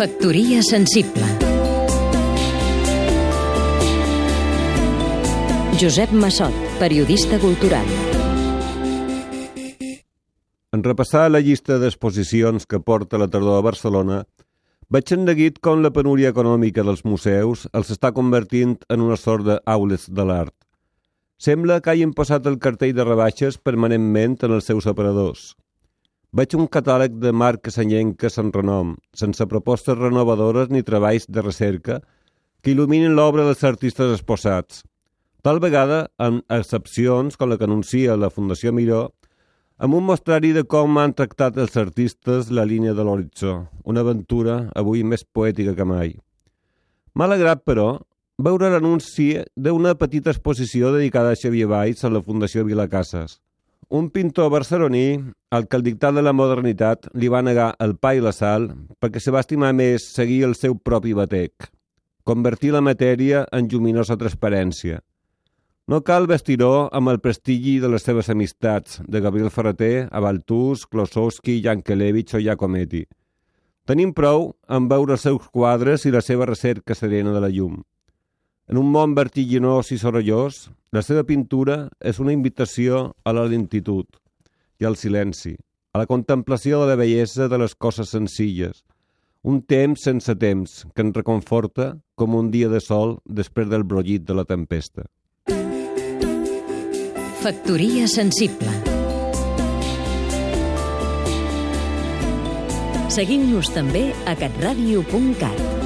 Factoria sensible Josep Massot, periodista cultural En repassar la llista d'exposicions que porta la tardor a Barcelona, veig enneguit com la penúria econòmica dels museus els està convertint en una sort d'aules de l'art. Sembla que hagin posat el cartell de rebaixes permanentment en els seus operadors. Veig un catàleg de marques anyenques en renom, sense propostes renovadores ni treballs de recerca que il·luminin l'obra dels artistes exposats. Tal vegada, amb excepcions com la que anuncia la Fundació Miró, amb un mostrari de com han tractat els artistes la línia de l'horitzó, una aventura avui més poètica que mai. M'ha alegrat, però, veure l'anunci d'una petita exposició dedicada a Xavier Valls a la Fundació Vilacases. Un pintor barceloní al que el dictat de la modernitat li va negar el pa i la sal perquè se va estimar més seguir el seu propi batec, convertir la matèria en lluminosa transparència. No cal vestiró amb el prestigi de les seves amistats, de Gabriel Ferreter, Abaltús, Klosowski, Jankelevich o Giacometti. Tenim prou en veure els seus quadres i la seva recerca serena de la llum. En un món vertiginós i sorollós, la seva pintura és una invitació a la lentitud i al silenci, a la contemplació de la bellesa de les coses senzilles, un temps sense temps que ens reconforta com un dia de sol després del brollit de la tempesta. Factoria sensible Seguim-nos també a catradio.cat